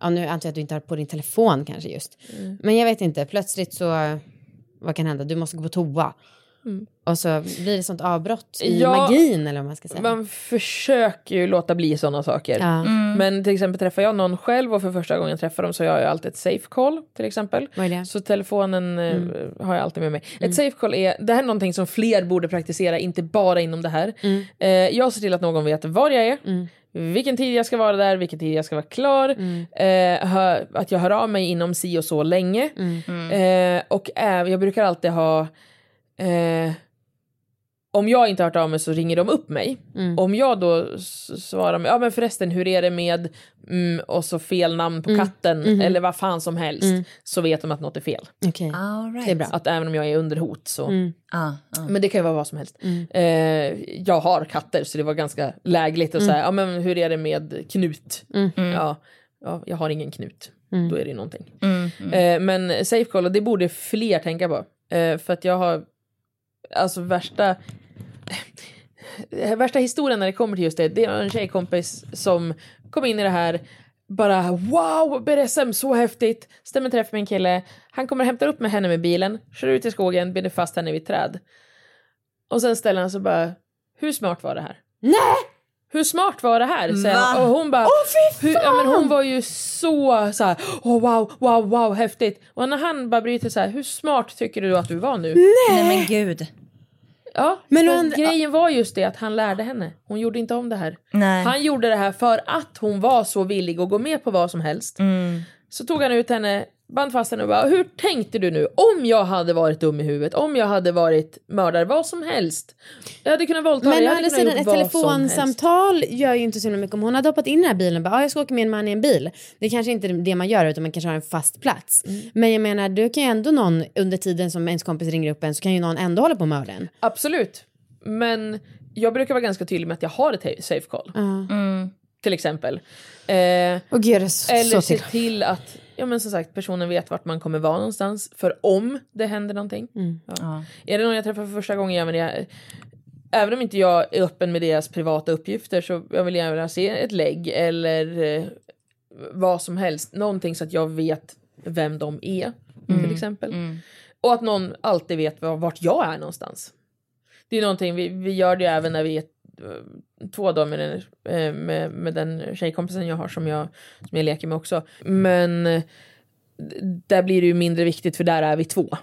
ja nu antar jag att du inte har på din telefon kanske just. Men jag vet inte, plötsligt så, vad kan hända? Du måste gå på toa. Och så blir det sånt avbrott i Ja, magin eller vad man ska säga. man försöker ju låta bli sådana saker. Ja. Men till exempel träffar jag någon själv och för första gången träffar dem så har jag alltid ett safe call till exempel. Så telefonen eh, har jag alltid med mig. Ett safe call är, det här är någonting som fler borde praktisera, inte bara inom det här. Eh, jag ser till att någon vet var jag är. Vilken tid jag ska vara där, vilken tid jag ska vara klar. Eh, hör, att jag hör av mig inom si och så länge. Eh, och äv, jag brukar alltid ha eh, om jag inte har hört av mig så ringer de upp mig. Om jag då svarar med, ja men förresten hur är det med, mm, och så fel namn på katten eller vad fan som helst. Så vet de att något är fel. All right. det är bra. Att även om jag är under hot så. Ja, ja. Men det kan ju vara vad som helst. Eh, jag har katter så det var ganska lägligt att säga, ja men hur är det med Knut? Ja, ja, jag har ingen Knut. Då är det ju någonting. Eh, men Safecall, det borde fler tänka på. Eh, för att jag har, alltså värsta värsta historien när det kommer till just det, det är en tjejkompis som kom in i det här bara wow, BDSM, så häftigt. Stämmer träff med en kille. Han kommer hämta upp med henne med bilen, kör ut i skogen, binder fast henne vid ett träd. Och sen ställer han sig bara, hur smart var det här? Nej! Hur smart var det här? Va? Och hon bara, hur, ja, men hon var ju så så här, oh, wow, wow, wow, häftigt. Och när han bara bryter så här, hur smart tycker du att du var nu? Nej men gud. Ja, Men han- grejen var just det att han lärde henne. Hon gjorde inte om det här. Nej. Han gjorde det här för att hon var så villig att gå med på vad som helst. Mm. Så tog han ut henne, band fast henne och bara, hur tänkte du nu? Om jag hade varit dum i huvudet, om jag hade varit mördare, vad som helst. Jag hade kunnat våldta Men å jag andra sidan, ett telefonsamtal gör ju inte så mycket. Om hon hade hoppat in i den här bilen och bara, ah, jag ska åka med en man i en bil. Det är kanske inte är det man gör utan man kanske har en fast plats. Mm. Men jag menar, du kan ju ändå någon under tiden som ens kompis ringer upp en så kan ju någon ändå hålla på med den. Absolut. Men jag brukar vara ganska tydlig med att jag har ett safe call. Till exempel. Eh, Och gud, det så, eller så se till. till att ja men som sagt personen vet vart man kommer vara någonstans för om det händer någonting. Ja. Är det någon jag träffar för första gången, ja, men jag, även om inte jag är öppen med deras privata uppgifter så jag vill gärna se ett lägg eller eh, vad som helst. Någonting så att jag vet vem de är till exempel. Och att någon alltid vet var- vart jag är någonstans. Det är någonting, vi, vi gör det även när vi är två då med den, eh, med, med den tjejkompisen jag har som jag, som jag leker med också. Men eh, där blir det ju mindre viktigt för där är vi två.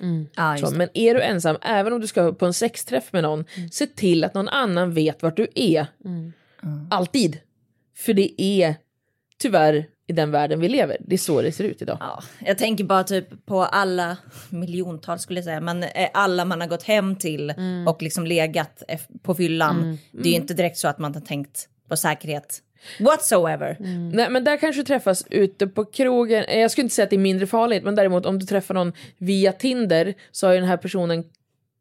Just det. men är du ensam, även om du ska på en sexträff med någon, se till att någon annan vet vart du är. Alltid. För det är tyvärr i den världen vi lever. Det är så det ser ut idag. Ja, jag tänker bara typ på alla miljontals skulle jag säga, men eh, alla man har gått hem till och liksom legat på fyllan. Det är ju inte direkt så att man har tänkt på säkerhet whatsoever. Nej men där kanske du träffas ute på krogen. Eh, Jag skulle inte säga att det är mindre farligt men däremot om du träffar någon via Tinder så har ju den här personen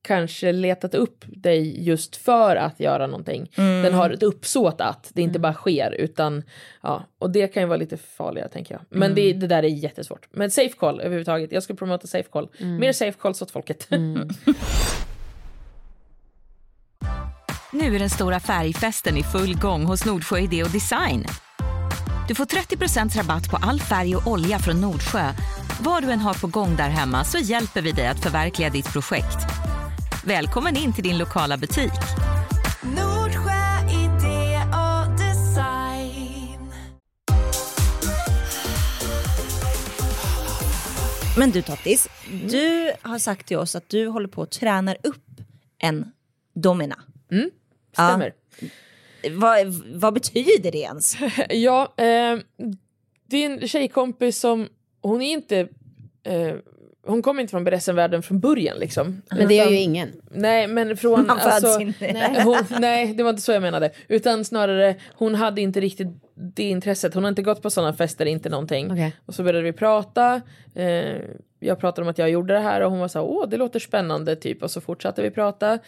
kanske letat upp dig just för att göra någonting. Den har ett uppsåt att det inte bara sker utan ja och det kan ju vara lite farligare tänker jag. Men det, det där är jättesvårt. Men safe call överhuvudtaget. Jag ska promota safe call. Mer safe calls åt folket. Nu är den stora färgfesten i full gång hos Nordsjö Idé och Design. Du får 30% rabatt på all färg och olja från Nordsjö. Vad du än har på gång där hemma så hjälper vi dig att förverkliga ditt projekt. Välkommen in till din lokala butik. Nordsjö idé och design. Men du Tottis, du har sagt till oss att du håller på att tränar upp en domina. Stämmer. Vad, vad betyder det ens? Ja, eh, det är en tjejkompis som, hon är inte, eh, hon kommer inte från BDSM-världen från början liksom. Men det gör ju ingen. Nej men från... Man alltså, in nej, hon, nej det var inte så jag menade. Utan snarare hon hade inte riktigt det intresset. Hon har inte gått på sådana fester, inte någonting. Okej. Och så började vi prata. Eh, jag pratade om att jag gjorde det här och hon var så här, åh det låter spännande typ. Och så fortsatte vi prata.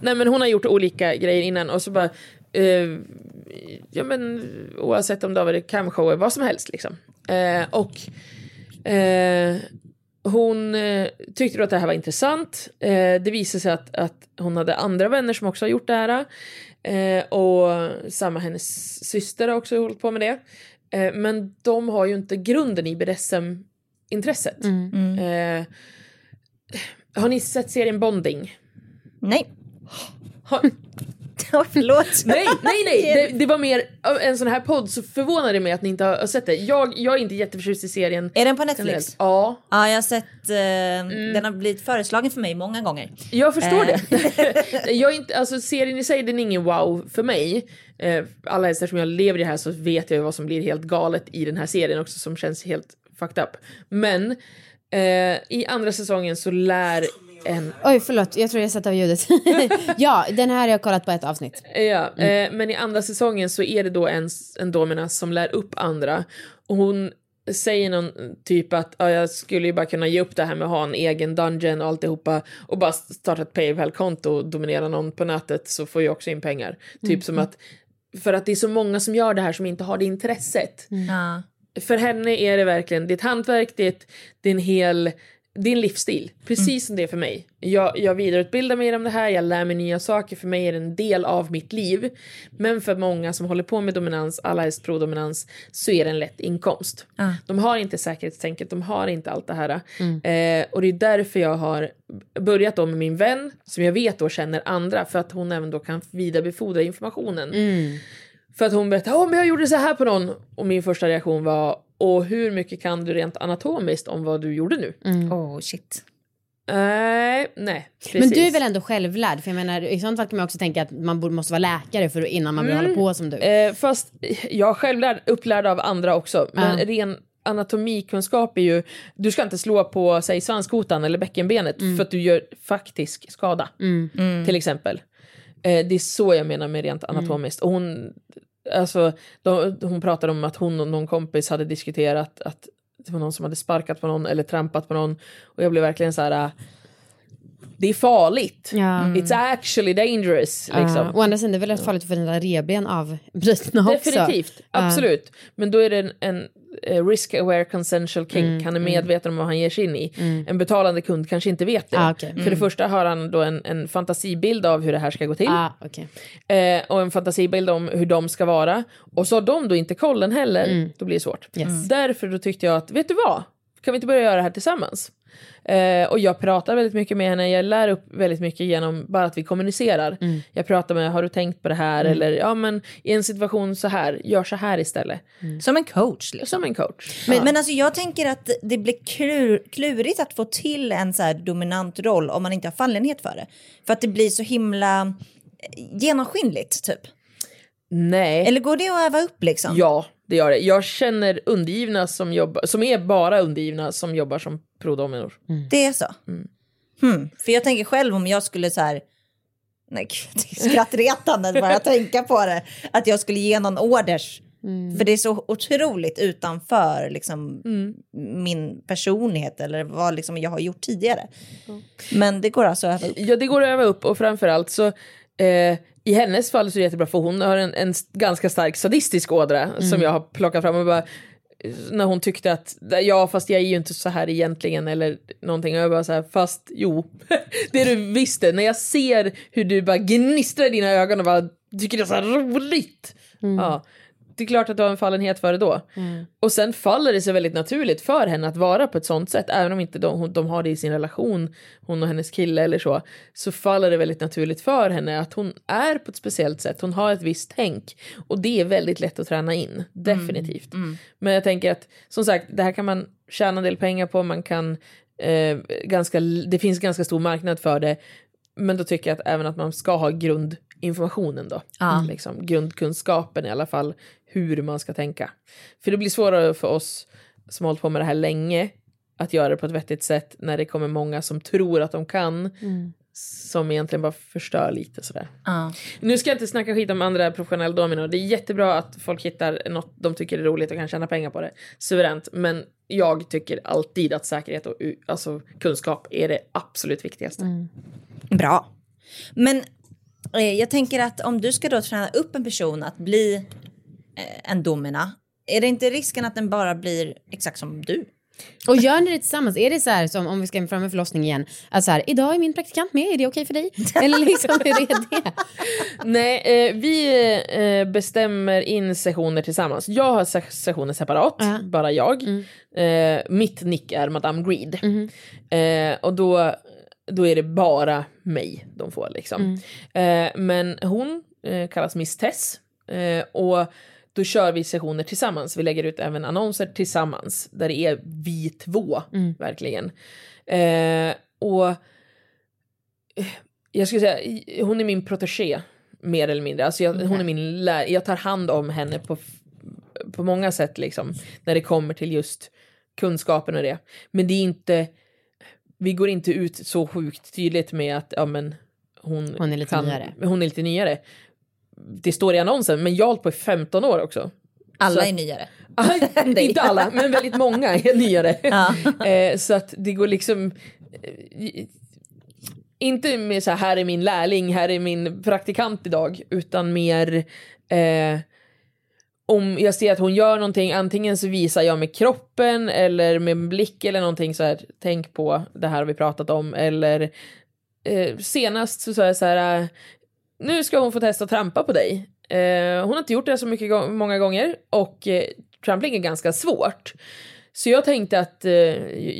Nej men hon har gjort olika grejer innan och så bara eh, ja men oavsett om det har varit camshower, vad som helst liksom. Eh, och eh, hon eh, tyckte då att det här var intressant. Eh, det visade sig att, att hon hade andra vänner som också har gjort det här. Eh, och samma hennes syster har också hållit på med det. Eh, men de har ju inte grunden i BDSM-intresset. Eh, har ni sett serien Bonding? Nej. Har, Förlåt. Nej, nej, nej. Det, det var mer en sån här podd så förvånar det mig att ni inte har sett det. Jag, jag är inte jätteförtjust i serien. Är den på Netflix? generellt. Ja, Ja, jag har sett, eh, den har blivit föreslagen för mig många gånger. jag förstår Eh. det. jag är inte, alltså, serien i sig den är ingen wow för mig. Eh, alla eftersom jag lever i det här så vet jag vad som blir helt galet i den här serien också som känns helt fucked up. Men eh, i andra säsongen så lär en Oj, förlåt. Jag tror jag satte av ljudet. ja, den här har jag kollat på ett avsnitt. Ja, eh, men i andra säsongen så är det då en, en domina som lär upp andra. Och hon säger någon typ att ja, jag skulle ju bara kunna ge upp det här med att ha en egen dungeon och alltihopa och bara starta ett Paypal-konto och dominera någon på nätet så får jag också in pengar. Typ som att för att det är så många som gör det här som inte har det intresset. Ja. För henne är det verkligen, det är ett hantverk, det är, ett, det är en hel, en livsstil. Precis som det är för mig. Jag, jag vidareutbildar mig inom det här, jag lär mig nya saker, för mig är det en del av mitt liv. Men för många som håller på med dominans, alla helst pro-dominans, så är det en lätt inkomst. De har inte säkerhetstänket, de har inte allt det här. Eh, och det är därför jag har börjat då med min vän, som jag vet då känner andra, för att hon även då kan vidarebefordra informationen. För att hon berättade, åh men jag gjorde så här på någon. Och min första reaktion var, och hur mycket kan du rent anatomiskt om vad du gjorde nu? Oh shit. Nej, nej. Precis. Men du är väl ändå självlärd? För jag menar, i sånt fall kan man också tänka att man borde, måste vara läkare för, innan man vill hålla på som du. Eh, fast jag är själv lärd, upplärd av andra också. Men Ja. ren anatomikunskap är ju, du ska inte slå på säg svanskotan eller bäckenbenet för att du gör faktisk skada. Till exempel. Eh, det är så jag menar med rent anatomiskt. Och hon, alltså, de, hon pratade om att hon och någon kompis hade diskuterat att det var någon som hade sparkat på någon eller trampat på någon. Och jag blev verkligen så här. Äh, det är farligt. Ja. It's actually dangerous. Liksom. Ja, å andra sidan det är väl rätt farligt att få dina revben avbrutna också. Definitivt, absolut. Men då är det en, en eh, risk aware consensual kink. Mm, han är medveten om vad han ger sig in i. En betalande kund kanske inte vet det. Ah, okej. För det första har han då en, en fantasibild av hur det här ska gå till. Ah, okej. Eh, och en fantasibild om hur de ska vara. Och så har de då inte kollen heller, då blir det svårt. Yes. Därför då tyckte jag att, vet du vad? Kan vi inte börja göra det här tillsammans? Eh, och jag pratar väldigt mycket med henne, jag lär upp väldigt mycket genom bara att vi kommunicerar. Jag pratar med, har du tänkt på det här? Eller ja men i en situation så här, gör så här istället. Som en coach. Liksom. Som en coach. Men, men alltså jag tänker att det blir klur, klurigt att få till en så här dominant roll om man inte har fallenhet för det. För att det blir så himla eh, genomskinligt typ. Nej. Eller går det att öva upp liksom? Ja, det gör det. Jag känner undergivna som jobbar, som är bara undergivna som jobbar som prodominor. Det är så? Hmm. För jag tänker själv om jag skulle så här... Nej, gud, det är skrattretande bara att tänka på det. Att jag skulle ge någon orders. För det är så otroligt utanför liksom, min personlighet eller vad liksom, jag har gjort tidigare. Men det går alltså att öva upp. Ja, det går att öva upp och framförallt så eh, i hennes fall så är det jättebra för hon har en, en ganska stark sadistisk ådra som jag har plockat fram. Och bara när hon tyckte att ja fast jag är ju inte så här egentligen eller någonting. Och jag bara så här fast jo. Det du visste när jag ser hur du bara gnistrar i dina ögon och bara tycker det är så här roligt. Ja. Det är klart att du har en fallenhet för det då. Och sen faller det sig väldigt naturligt för henne att vara på ett sånt sätt, även om inte de, de har det i sin relation, hon och hennes kille eller så, så faller det väldigt naturligt för henne att hon är på ett speciellt sätt, hon har ett visst tänk. Och det är väldigt lätt att träna in, definitivt. Men jag tänker att, som sagt, det här kan man tjäna en del pengar på, man kan, eh, ganska, det finns ganska stor marknad för det, men då tycker jag att även att man ska ha grundinformationen då. Liksom, grundkunskapen i alla fall, hur man ska tänka. För det blir svårare för oss som har hållit på med det här länge att göra det på ett vettigt sätt när det kommer många som tror att de kan som egentligen bara förstör lite sådär. Ja. Nu ska jag inte snacka skit om andra professionella dominor. Det är jättebra att folk hittar något de tycker är roligt och kan tjäna pengar på det. Suveränt. Men jag tycker alltid att säkerhet och alltså, kunskap är det absolut viktigaste. Bra. Men eh, jag tänker att om du ska då träna upp en person att bli eh, en domina, är det inte risken att den bara blir exakt som du? Och gör ni det tillsammans? Är det så här som om vi ska fram med förlossning igen? Att så här, idag är min praktikant med, är det okej för dig? Eller liksom är det? Nej, eh, vi eh, bestämmer in sessioner tillsammans. Jag har se- sessioner separat, Ja. bara jag. Eh, mitt nick är Madame Greed. Eh, och då, då är det bara mig de får liksom. Eh, men hon eh, kallas Miss Tess. Eh, och då kör vi sessioner tillsammans. Vi lägger ut även annonser tillsammans. Där det är vi två, verkligen. Eh, och jag skulle säga, hon är min protégé mer eller mindre. Alltså jag, hon är min lä- jag tar hand om henne på, på många sätt liksom. När det kommer till just kunskapen och det. Men det är inte, vi går inte ut så sjukt tydligt med att ja, men hon, Hon är lite kan, nyare. Hon är lite nyare. Det står i annonsen, men jag har hållit på i 15 år också. Alla Så- är nyare. inte alla, men väldigt många är nyare. eh, så att det går liksom... Eh, inte med så här, här är min lärling, här är min praktikant idag, utan mer... Eh, om jag ser att hon gör någonting, antingen så visar jag med kroppen eller med blick eller någonting så här, tänk på det här har vi pratat om, eller eh, senast så sa jag så här, eh, nu ska hon få testa att trampa på dig. Eh, hon har inte gjort det så mycket många gånger och eh, trampling är ganska svårt. Så jag tänkte att eh,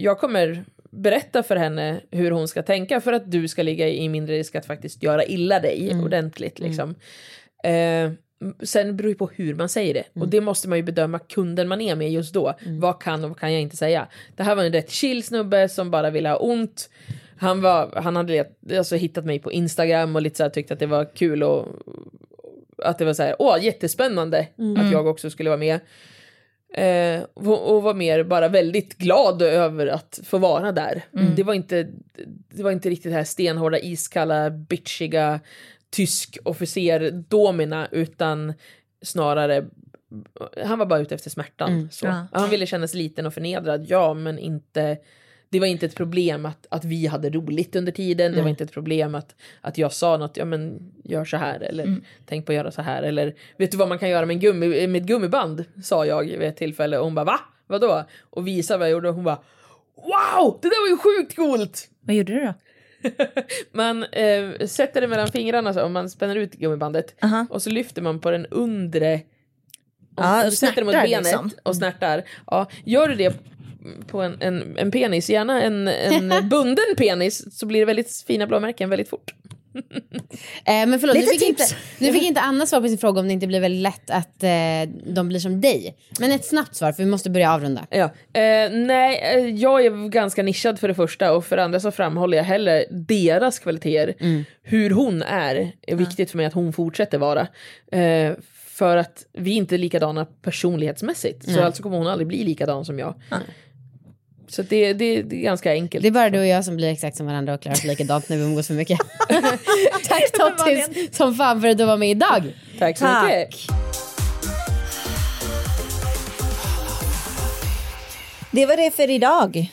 jag kommer berätta för henne hur hon ska tänka för att du ska ligga i mindre risk att faktiskt göra illa dig ordentligt. Liksom. Eh, sen beror det på hur man säger det och det måste man ju bedöma kunden man är med just då. Vad kan och vad kan jag inte säga? Det här var en rätt chill snubbe som bara ville ha ont. Han, var, han hade let- alltså, hittat mig på Instagram och lite så här, tyckte att det var kul och att det var så här, åh jättespännande att jag också skulle vara med. Eh, och, och var mer bara väldigt glad över att få vara där. Det, var inte, det var inte riktigt det här stenhårda, iskalla, bitchiga tysk officer domina utan snarare han var bara ute efter smärtan. så. ja. Han ville känna sig liten och förnedrad, ja men inte Det var inte ett problem att, att vi hade roligt under tiden. Det var inte ett problem att, att jag sa något, ja men gör så här eller tänk på att göra så här. Eller vet du vad man kan göra med, en gummi, med ett gummiband? Sa jag vid ett tillfälle och hon bara va? Vadå? Och visade vad jag gjorde och hon bara wow, det där var ju sjukt coolt! Vad gjorde du då? Man eh, sätter det mellan fingrarna så, och man spänner ut gummibandet Aha. och så lyfter man på den undre och, Ja, och sätter det mot benet liksom. och snärtar. Ja, gör du det på en, en, en penis, gärna en, en bunden penis, så blir det väldigt fina blåmärken väldigt fort. Eh, men förlåt, nu Lite fick, inte, tips. nu fick inte Anna svar på sin fråga om det inte blir väldigt lätt att eh, de blir som dig. Men ett snabbt svar för vi måste börja avrunda. Ja. Eh, nej, eh, jag är ganska nischad för det första och för det andra så framhåller jag hellre deras kvaliteter. Hur hon är är viktigt för mig att hon fortsätter vara. Eh, för att vi inte är likadana personlighetsmässigt. Så alltså kommer hon aldrig bli likadan som jag. Så det, det, det är ganska enkelt. Det är bara du och jag som blir exakt som varandra och klarar oss likadant när vi umgås för mycket. Tack Tottis som fan för att du var med idag. Tack så Tack. mycket. Det var det för idag.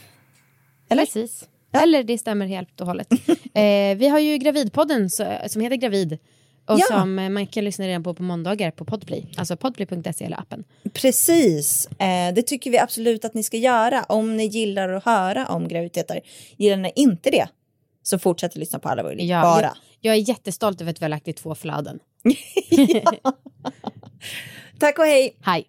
Eller? Precis. Eller det stämmer helt och hållet. eh, vi har ju Gravidpodden så, som heter Gravid. Och Ja. som man kan lyssna redan på på måndagar på Podplay. Alltså podplay.se eller appen. Precis. Eh, det tycker vi absolut att ni ska göra om ni gillar att höra om graviditeter. Gillar ni inte det så fortsätt att lyssna på alla möjliga. Ja, Bara. Jag, jag är jättestolt över att vi har lagt i två flöden. Tack och hej. Hej.